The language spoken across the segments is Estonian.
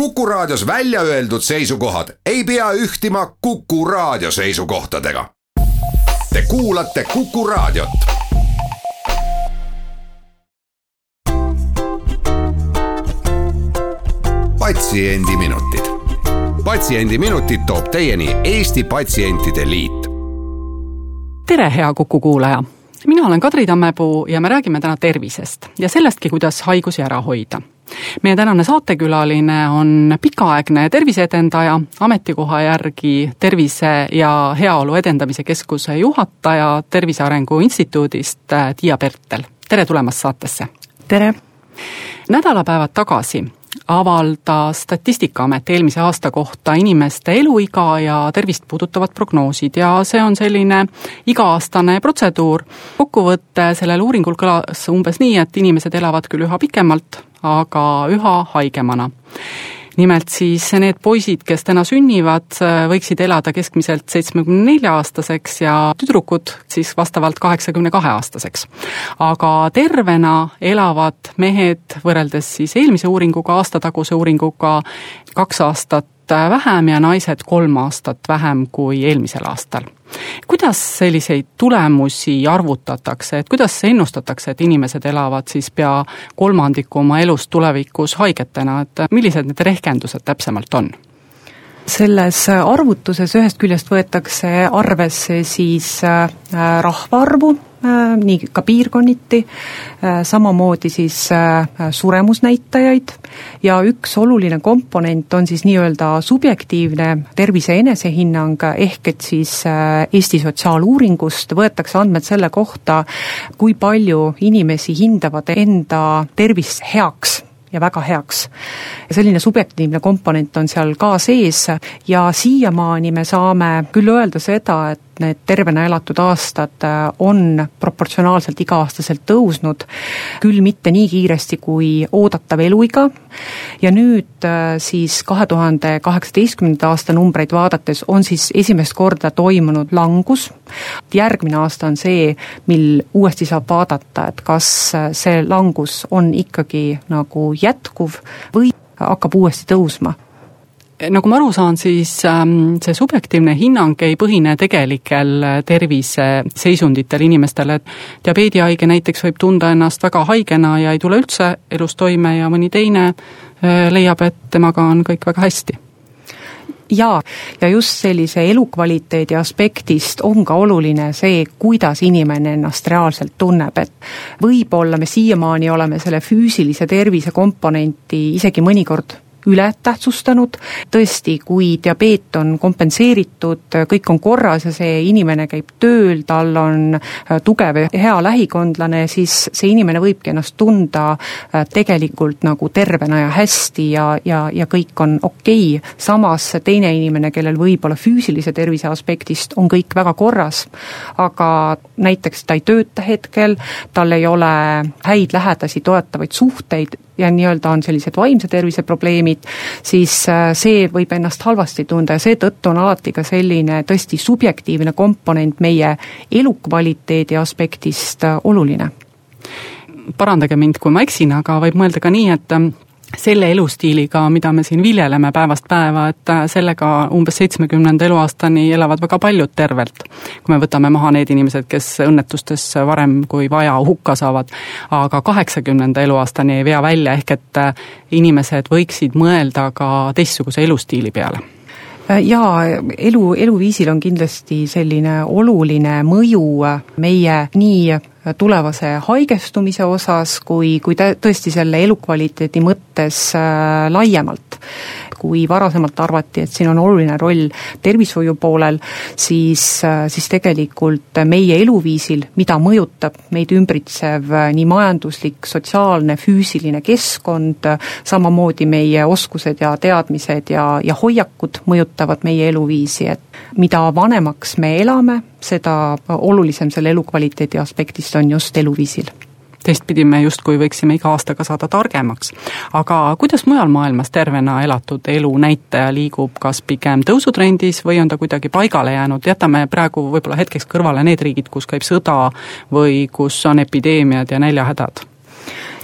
Kuku Raadios välja öeldud seisukohad ei pea ühtima Kuku Raadio seisukohtadega. Te kuulate Kuku Raadiot. patsiendiminutid, Patsiendiminutid toob teieni Eesti Patsientide Liit. tere, hea Kuku kuulaja mina olen Kadri Tammepuu ja me räägime täna tervisest ja sellestki, kuidas haigusi ära hoida meie tänane saatekülaline on pikaaegne terviseedendaja, ametikoha järgi Tervise ja Heaolu Edendamise Keskuse juhataja Tervise Arengu Instituudist, Tiia Pertel. tere tulemast saatesse! tere! nädalapäevad tagasi avaldas Statistikaamet eelmise aasta kohta inimeste eluiga ja tervist puudutavad prognoosid ja see on selline iga-aastane protseduur. kokkuvõte sellel uuringul kõlas umbes nii, et inimesed elavad küll üha pikemalt, aga üha haigemana nimelt siis need poisid, kes täna sünnivad, võiksid elada keskmiselt seitsmekümne nelja aastaseks ja tüdrukud siis vastavalt kaheksakümne kahe aastaseks. aga tervena elavad mehed võrreldes siis eelmise uuringuga, aastataguse uuringuga, kaks aastat vähem ja naised kolm aastat vähem kui eelmisel aastal kuidas selliseid tulemusi arvutatakse, et kuidas ennustatakse, et inimesed elavad siis pea kolmandiku oma elust tulevikus haigetena, et millised need rehkendused täpsemalt on? selles arvutuses ühest küljest võetakse arvesse siis äh, rahvaarvu, äh, nii ka piirkonniti, äh, samamoodi siis suremusnäitajaid. Ja üks oluline komponent on siis nii-öelda subjektiivne tervise enesehinnang, ehk et siis Eesti sotsiaaluuringust võetakse andmed selle kohta, kui palju inimesi hindavad enda tervist heaks ja väga heaks. selline subjektiivne komponent on seal ka sees. Ja siiamaani me saame küll öelda seda, et need tervena elatud aastad äh, on proportsionaalselt iga-aastaselt tõusnud, küll mitte nii kiiresti kui oodatav eluiga, ja nüüd äh, siis kahe tuhande kaheksateistkümnenda aasta numbreid vaadates on siis esimest korda toimunud langus, järgmine aasta on see, mil uuesti saab vaadata, et kas äh, see langus on ikkagi nagu jätkuv või hakkab uuesti tõusma nagu ma aru saan, siis ähm, see subjektiivne hinnang ei põhine tegelikel äh, terviseseisunditel inimestel, et diabeedihaige näiteks võib tunda ennast väga haigena ja ei tule üldse elus toime ja mõni teine äh, leiab, et temaga on kõik väga hästi. Jaa, ja just sellise elukvaliteedi aspektist on ka oluline see, kuidas inimene ennast reaalselt tunneb, et võib-olla me siiamaani oleme selle füüsilise tervise komponenti isegi mõnikord ületähtsustanud, tõesti, kui diabeet on kompenseeritud, kõik on korras ja see inimene käib tööl, tal on äh, tugev ja hea lähikondlane, siis see inimene võibki ennast tunda äh, tegelikult nagu tervena ja hästi ja, ja, ja kõik on okei okay., samas teine inimene, kellel võib-olla füüsilise tervise aspektist on kõik väga korras, aga näiteks ta ei tööta hetkel, tal ei ole häid lähedasi toetavaid suhteid, ja nii-öelda on sellised vaimse tervise probleemid, siis äh, see võib ennast halvasti tunda ja seetõttu on alati ka selline tõesti subjektiivne komponent meie elukvaliteedi aspektist äh, oluline. parandage mind, kui ma eksin, aga võib mõelda ka nii, et ähm, selle elustiiliga, mida me siin viljeleme päevast päeva, et äh, sellega umbes seitsmekümnenda eluaastani elavad väga paljud tervelt. kui me võtame maha need inimesed, kes õnnetustes varem kui vaja hukka saavad, aga kaheksakümnenda eluaastani ei vea välja, ehk et äh, inimesed võiksid mõelda ka teistsuguse elustiili peale äh, jaa, elu, eluviisil on kindlasti selline oluline mõju meie nii tulevase haigestumise osas kui, kui tõesti selle elukvaliteedi mõttes äh, laiemalt. kui varasemalt arvati, et siin on oluline roll tervishoiu poolel, siis, äh, siis tegelikult meie eluviisil, mida mõjutab meid ümbritsev äh, nii majanduslik, sotsiaalne, füüsiline keskkond, samamoodi meie oskused ja teadmised ja, ja hoiakud mõjutavad meie eluviisi, et mida vanemaks me elame, seda olulisem selle elukvaliteedi aspektist on just eluviisil teistpidi me justkui võiksime iga aastaga saada targemaks. aga kuidas mujal maailmas tervena elatud elu näitaja liigub, kas pigem tõusutrendis või on ta kuidagi paigale jäänud, jätame praegu võib-olla hetkeks kõrvale need riigid, kus käib sõda või kus on epideemiad ja näljahädad?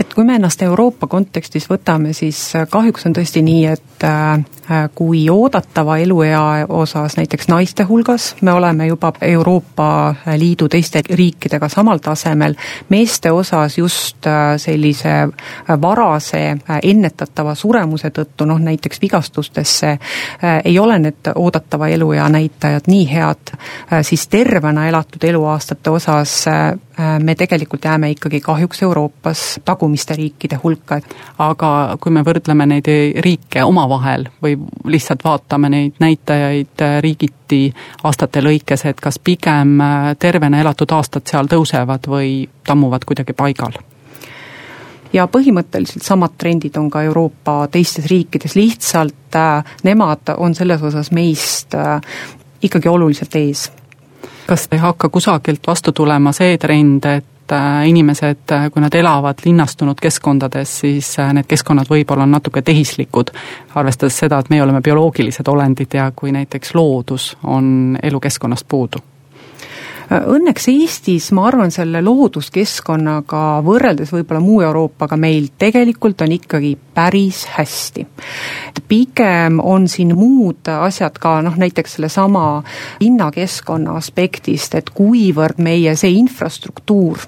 Et kui me ennast Euroopa kontekstis võtame, siis kahjuks on tõesti nii, et äh, kui oodatava eluea osas näiteks naiste hulgas me oleme juba Euroopa Liidu teiste riikidega samal tasemel, meeste osas just äh, sellise varase ennetatava suremuse tõttu, noh näiteks vigastustesse, ei ole need oodatava eluea näitajad nii head, siis tervena elatud eluaastate osas me tegelikult jääme ikkagi kahjuks Euroopas tagumiste riikide hulka. aga kui me võrdleme neid riike omavahel või lihtsalt vaatame neid näitajaid riigiti aastate lõikes, et kas pigem tervena elatud aastad seal tõusevad või tammuvad kuidagi paigal? ja põhimõtteliselt samad trendid on ka Euroopa teistes riikides, lihtsalt äh, nemad on selles osas meist äh, ikkagi oluliselt ees kas ei hakka kusagilt vastu tulema see trend, et äh, inimesed, äh, kui nad elavad linnastunud keskkondades, siis äh, need keskkonnad võib-olla on natuke tehislikud, arvestades seda, et meie oleme bioloogilised olendid ja kui näiteks loodus on elukeskkonnast puudu Õnneks Eestis, ma arvan, selle looduskeskkonnaga võrreldes võib-olla muu Euroopaga meil tegelikult on ikkagi päris hästi. pigem on siin muud asjad ka, noh näiteks sellesama linnakeskkonna aspektist, et kuivõrd meie see infrastruktuur,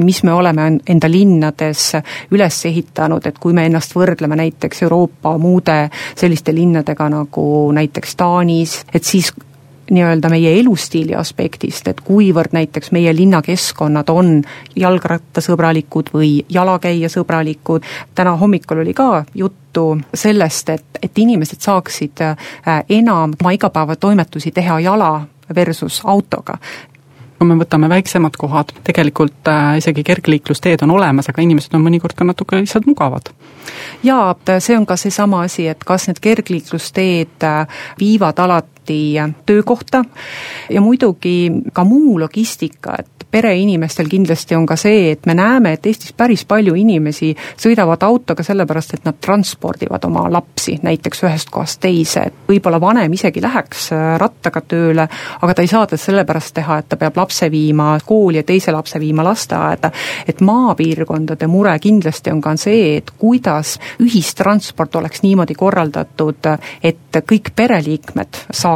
mis me oleme enda linnades üles ehitanud, et kui me ennast võrdleme näiteks Euroopa muude selliste linnadega nagu näiteks Taanis, et siis nii-öelda meie elustiili aspektist, et kuivõrd näiteks meie linnakeskkonnad on jalgrattasõbralikud või jalakäijasõbralikud, täna hommikul oli ka juttu sellest, et, et inimesed saaksid äh, enam oma igapäevatoimetusi teha jala versus autoga kui me võtame väiksemad kohad, tegelikult äh, isegi kergliiklusteed on olemas, aga inimesed on mõnikord ka natuke lihtsalt mugavad. jaa, see on ka seesama asi, et kas need kergliiklusteed äh, viivad alati töökohta ja muidugi ka muu logistika, et pereinimestel kindlasti on ka see, et me näeme, et Eestis päris palju inimesi sõidavad autoga sellepärast, et nad transpordivad oma lapsi näiteks ühest kohast teise, et võib-olla vanem isegi läheks äh, rattaga tööle, aga ta ei saa seda sellepärast teha, et ta peab lapse viima kooli ja teise lapse viima lasteaeda. et maapiirkondade mure kindlasti on ka see, et kuidas ühistransport oleks niimoodi korraldatud, et kõik pereliikmed saaksid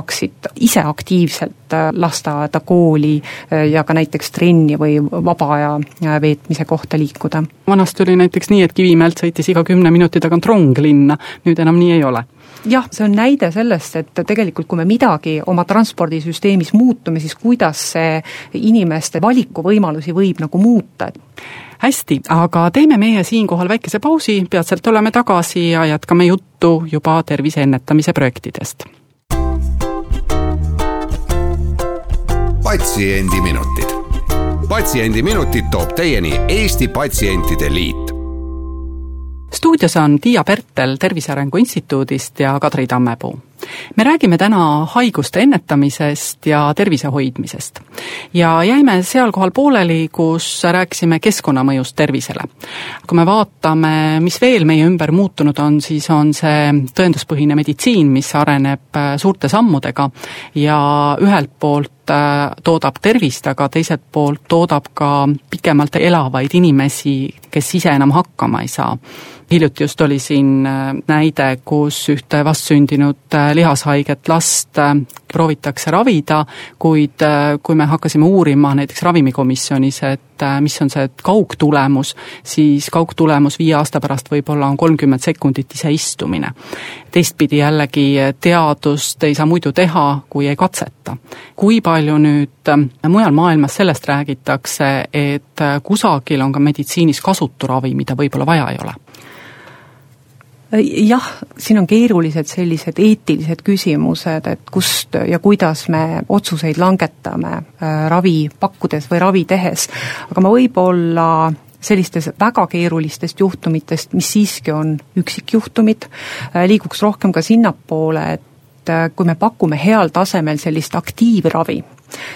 ise aktiivselt äh, lasteaeda, kooli äh, ja ka näiteks trenni trenni või vaba aja äh, veetmise kohta liikuda. vanasti oli näiteks nii, et Kivimäelt sõitis iga kümne minuti tagant rong linna, nüüd enam nii ei ole jah, see on näide sellest, et tegelikult kui me midagi oma transpordisüsteemis muutume, siis kuidas see inimeste valikuvõimalusi võib nagu muuta. hästi, aga teeme meie siinkohal väikese pausi, peatselt oleme tagasi ja jätkame juttu juba tervise ennetamise projektidest. Patsiendiminutid patsiendiminutid toob teieni Eesti Patsientide Liit. stuudios on Tiia Pertel Tervise Arengu Instituudist ja Kadri Tammepuu me räägime täna haiguste ennetamisest ja tervise hoidmisest. ja jäime seal kohal pooleli, kus rääkisime keskkonnamõjust tervisele. kui me vaatame, mis veel meie ümber muutunud on, siis on see tõenduspõhine meditsiin, mis areneb äh, suurte sammudega ja ühelt poolt äh, toodab tervist, aga teiselt poolt toodab ka pikemalt elavaid inimesi, kes ise enam hakkama ei saa hiljuti just oli siin äh, näide, kus ühte vastsündinud lihashaiget last äh, proovitakse ravida, kuid kui me hakkasime uurima näiteks ravimikomisjonis, et mis on see kaugtulemus, siis kaugtulemus viie aasta pärast võib-olla on kolmkümmend sekundit iseistumine. teistpidi jällegi teadust ei saa muidu teha, kui ei katseta. kui palju nüüd mujal maailmas sellest räägitakse, et kusagil on ka meditsiinis kasutu ravi, mida võib-olla vaja ei ole? Jah, siin on keerulised sellised eetilised küsimused, et kust ja kuidas me otsuseid langetame äh, ravi pakkudes või ravi tehes, aga ma võib-olla sellistes väga keerulistest juhtumitest, mis siiski on üksikjuhtumid, äh, liiguks rohkem ka sinnapoole, et äh, kui me pakume heal tasemel sellist aktiivravi,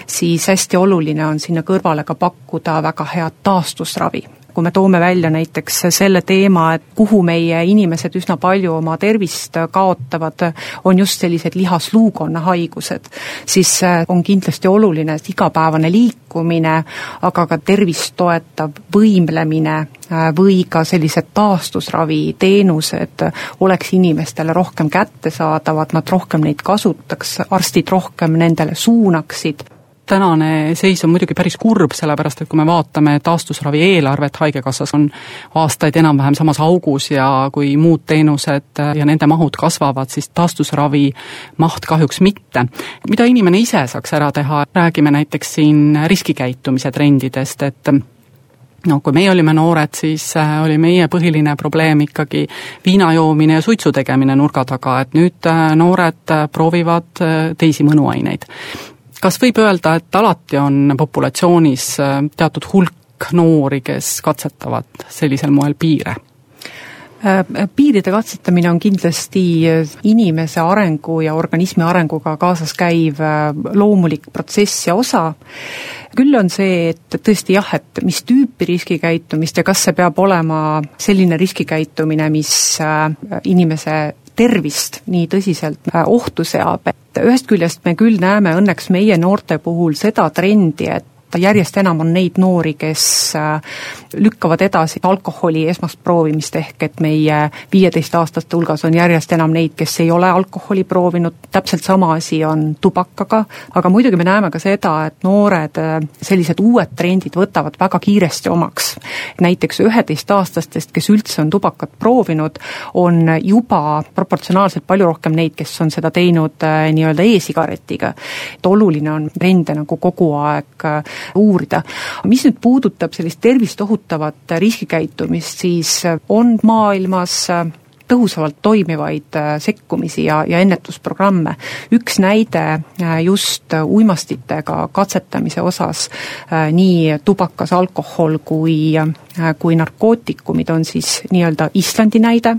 siis hästi oluline on sinna kõrvale ka pakkuda väga head taastusravi kui me toome välja näiteks selle teema, et kuhu meie inimesed üsna palju oma tervist kaotavad, on just sellised lihasluukonna haigused, siis on kindlasti oluline, igapäevane liikumine, aga ka tervist toetav võimlemine või ka sellised taastusraviteenused oleks inimestele rohkem kättesaadavad, nad rohkem neid kasutaks, arstid rohkem nendele suunaksid tänane seis on muidugi päris kurb, sellepärast et kui me vaatame taastusravi eelarvet Haigekassas, on aastaid enam-vähem samas augus ja kui muud teenused ja nende mahud kasvavad, siis taastusravi maht kahjuks mitte. mida inimene ise saaks ära teha, räägime näiteks siin riskikäitumise trendidest, et no kui meie olime noored, siis äh, oli meie põhiline probleem ikkagi viina joomine ja suitsu tegemine nurga taga, et nüüd äh, noored äh, proovivad teisi mõnuaineid kas võib öelda, et alati on populatsioonis äh, teatud hulk noori, kes katsetavad sellisel moel piire? Äh, piiride katsetamine on kindlasti inimese arengu ja organismi arenguga kaasas käiv äh, loomulik protsess ja osa, küll on see, et tõesti jah, et mis tüüpi riskikäitumist ja kas see peab olema selline riskikäitumine, mis inimese tervist nii tõsiselt äh, ohtu seab, et ühest küljest me küll näeme õnneks meie noorte puhul seda trendi, et järjest enam on neid noori, kes äh, lükkavad edasi alkoholi esmast proovimist, ehk et meie viieteistaastaste hulgas on järjest enam neid, kes ei ole alkoholi proovinud, täpselt sama asi on tubakaga, aga muidugi me näeme ka seda, et noored äh, sellised uued trendid võtavad väga kiiresti omaks. näiteks üheteistaastastest, kes üldse on tubakat proovinud, on juba proportsionaalselt palju rohkem neid, kes on seda teinud äh, nii-öelda e-sigaretiga. et oluline on trende nagu kogu aeg uurida. mis nüüd puudutab sellist tervist ohutavat riskikäitumist, siis on maailmas tõhusamalt toimivaid äh, sekkumisi ja, ja ennetusprogramme. üks näide äh, just uimastitega katsetamise osas, äh, nii tubakas, alkohol kui, kui narkootikumid on siis nii-öelda Islandi näide,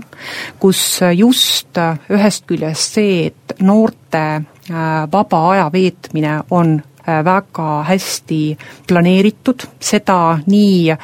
kus just ühest küljest see, et noorte vaba aja veetmine on väga hästi planeeritud, seda nii äh,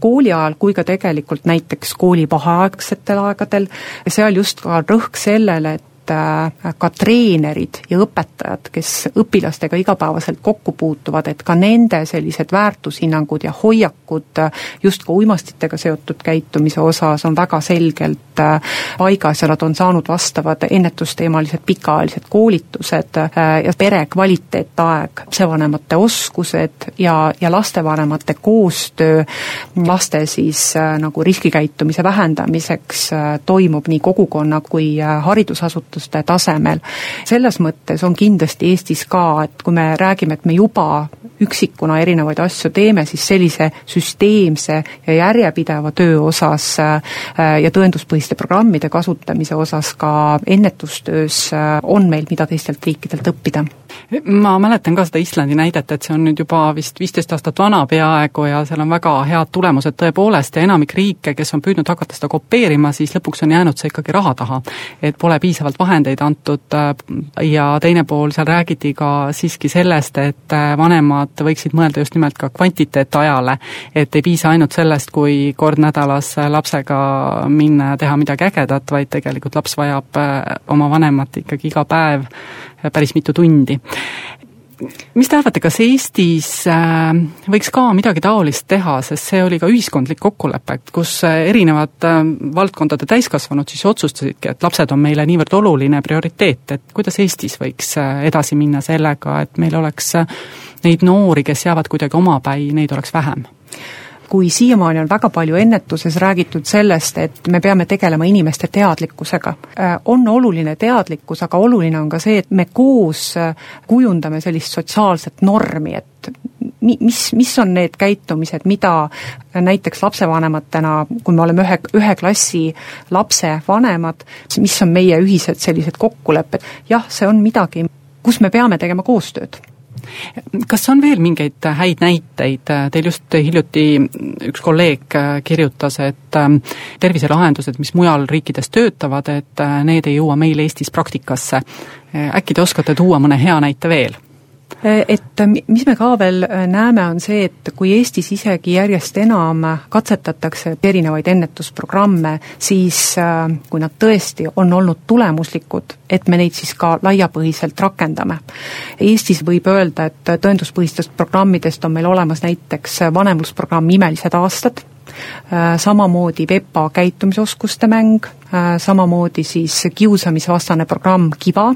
kooli ajal kui ka tegelikult näiteks koolivaheaegsetel aegadel, seal just ka rõhk sellele, et et äh, ka treenerid ja õpetajad, kes õpilastega igapäevaselt kokku puutuvad, et ka nende sellised väärtushinnangud ja hoiakud just ka uimastitega seotud käitumise osas on väga selgelt äh, paigas ja nad on saanud vastavad ennetusteemalised pikaajalised koolitused äh, ja pere kvaliteetaeg, lapsevanemate oskused ja, ja lastevanemate koostöö laste siis nagu riskikäitumise vähendamiseks toimub nii kogukonna kui haridusasutuste asutuste tasemel. selles mõttes on kindlasti Eestis ka, et kui me räägime, et me juba üksikuna erinevaid asju teeme, siis sellise süsteemse ja järjepideva töö osas äh, ja tõenduspõhiste programmide kasutamise osas ka ennetustöös äh, on meil, mida teistelt riikidelt õppida ma mäletan ka seda Islandi näidet, et see on nüüd juba vist viisteist aastat vana peaaegu ja seal on väga head tulemused tõepoolest ja enamik riike, kes on püüdnud hakata seda kopeerima, siis lõpuks on jäänud see ikkagi raha taha. et pole piisavalt vahendeid antud äh, ja teine pool, seal räägiti ka siiski sellest, et äh, vanemad võiksid mõelda just nimelt ka kvantiteetajale, et ei piisa ainult sellest, kui kord nädalas lapsega minna ja teha midagi ägedat, vaid tegelikult laps vajab äh, oma vanemat ikkagi iga päev päris mitu tundi mis te arvate, kas Eestis äh, võiks ka midagi taolist teha, sest see oli ka ühiskondlik kokkulepe, et kus äh, erinevad äh, valdkondade täiskasvanud siis otsustasidki, et lapsed on meile niivõrd oluline prioriteet, et kuidas Eestis võiks edasi minna sellega, et meil oleks neid noori, kes jäävad kuidagi omapäi, neid oleks vähem? Kui siiamaani on väga palju ennetuses räägitud sellest, et me peame tegelema inimeste teadlikkusega, äh, on oluline teadlikkus, aga oluline on ka see, et me koos äh, kujundame sellist sotsiaalset normi, et mi-, mis, mis on need käitumised, mida näiteks lapsevanematena, kui me oleme ühe, ühe klassi lapse vanemad, mis on meie ühised sellised kokkulepped, jah, see on midagi, kus me peame tegema koostööd kas on veel mingeid häid näiteid, teil just hiljuti üks kolleeg kirjutas, et ähm, terviselahendused, mis mujal riikides töötavad, et äh, need ei jõua meil Eestis praktikasse. äkki te oskate tuua mõne hea näite veel? Et mis me ka veel näeme, on see, et kui Eestis isegi järjest enam katsetatakse erinevaid ennetusprogramme, siis kui nad tõesti on olnud tulemuslikud, et me neid siis ka laiapõhiselt rakendame. Eestis võib öelda, et tõenduspõhistest programmidest on meil olemas näiteks vanemlusprogramm Imelised aastad, Äh, samamoodi VEPA käitumisoskuste mäng, äh, samamoodi siis kiusamisvastane programm Kiva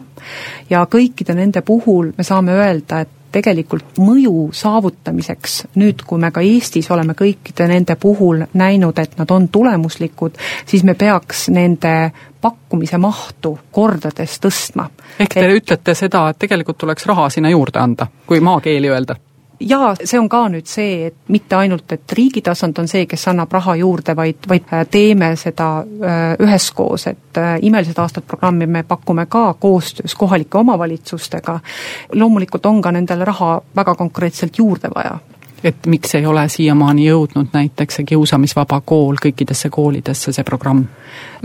ja kõikide nende puhul me saame öelda, et tegelikult mõju saavutamiseks, nüüd kui me ka Eestis oleme kõikide nende puhul näinud, et nad on tulemuslikud, siis me peaks nende pakkumise mahtu kordades tõstma. ehk te et... ütlete seda, et tegelikult tuleks raha sinna juurde anda, kui maakeeli öelda? Jaa, see on ka nüüd see, et mitte ainult, et riigi tasand on see, kes annab raha juurde, vaid, vaid äh, teeme seda äh, üheskoos, et äh, Imelised aastad programmi me pakume ka koostöös kohalike omavalitsustega. loomulikult on ka nendele raha väga konkreetselt juurde vaja et miks ei ole siiamaani jõudnud näiteks see kiusamisvaba kool kõikidesse koolidesse, see programm?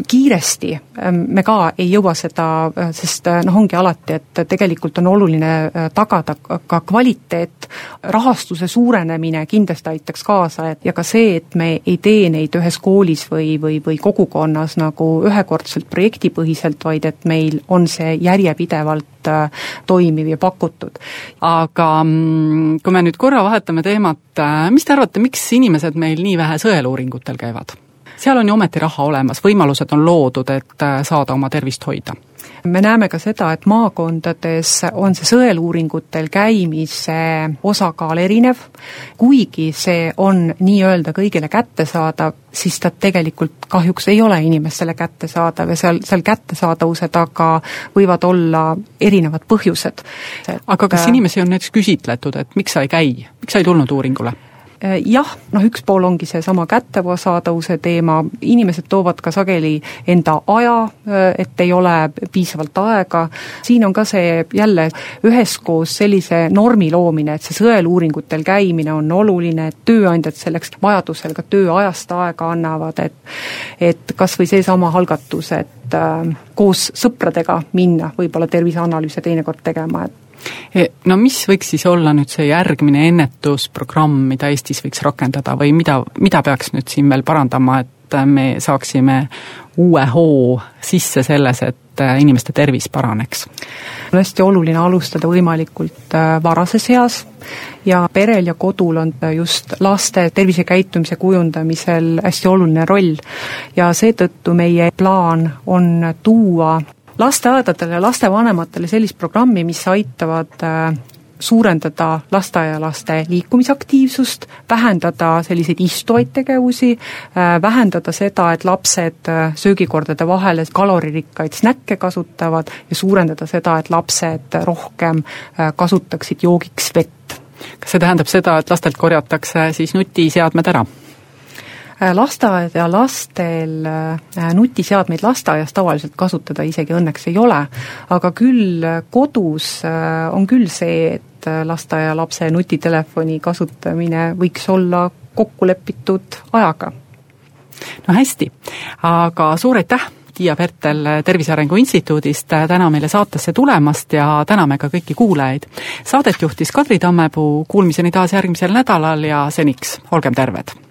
kiiresti ähm, me ka ei jõua seda, äh, sest äh, noh, ongi alati, et tegelikult on oluline äh, tagada ka kvaliteet, rahastuse suurenemine kindlasti aitaks kaasa, et ja ka see, et me ei tee neid ühes koolis või, või, või kogukonnas nagu ühekordselt projektipõhiselt, vaid et meil on see järjepidevalt toimiv ja pakutud. aga mm, kui me nüüd korra vahetame teemat, mis te arvate, miks inimesed meil nii vähe sõeluuringutel käivad? seal on ju ometi raha olemas, võimalused on loodud, et äh, saada oma tervist hoida me näeme ka seda, et maakondades on see sõeluuringutel käimise osakaal erinev, kuigi see on nii-öelda kõigile kättesaadav, siis ta tegelikult kahjuks ei ole inimestele kättesaadav ja seal, seal kättesaadavuse taga võivad olla erinevad põhjused. aga kas inimesi on näiteks küsitletud, et miks sa ei käi, miks sa ei tulnud uuringule? Äh, jah, noh üks pool ongi seesama kättesaadavuse teema, inimesed toovad ka sageli enda aja, äh, et ei ole piisavalt aega, siin on ka see jälle üheskoos sellise normi loomine, et see sõeluuringutel käimine on oluline, et tööandjad selleks vajadusel ka tööajast aega annavad, et et kas või seesama algatus, et äh, koos sõpradega minna võib-olla terviseanalüüse teinekord tegema, et no mis võiks siis olla nüüd see järgmine ennetusprogramm, mida Eestis võiks rakendada või mida, mida peaks nüüd siin veel parandama, et me saaksime uue hoo sisse selles, et inimeste tervis paraneks? on hästi oluline alustada võimalikult äh, varases eas ja perel ja kodul on just laste tervisekäitumise kujundamisel hästi oluline roll. ja seetõttu meie plaan on tuua lasteaedadele ja lastevanematele sellist programmi, mis aitavad äh, suurendada lasteaialaste liikumisaktiivsust, vähendada selliseid istuvaid tegevusi, äh, vähendada seda, et lapsed äh, söögikordade vahele kaloririkkaid snäkke kasutavad ja suurendada seda, et lapsed rohkem kasutaksid joogiks vett. kas see tähendab seda, et lastelt korjatakse siis nutiseadmed ära? Äh, lasteaed ja lastel äh, nutiseadmeid lasteaias tavaliselt kasutada isegi õnneks ei ole, aga küll kodus äh, on küll see, et lasteaialapse nutitelefoni kasutamine võiks olla kokku lepitud ajaga. no hästi, aga suur aitäh, Tiia Pertel Tervise Arengu Instituudist täna meile saatesse tulemast ja täname ka kõiki kuulajaid. Saadet juhtis Kadri Tammepuu, kuulmiseni taas järgmisel nädalal ja seniks olgem terved!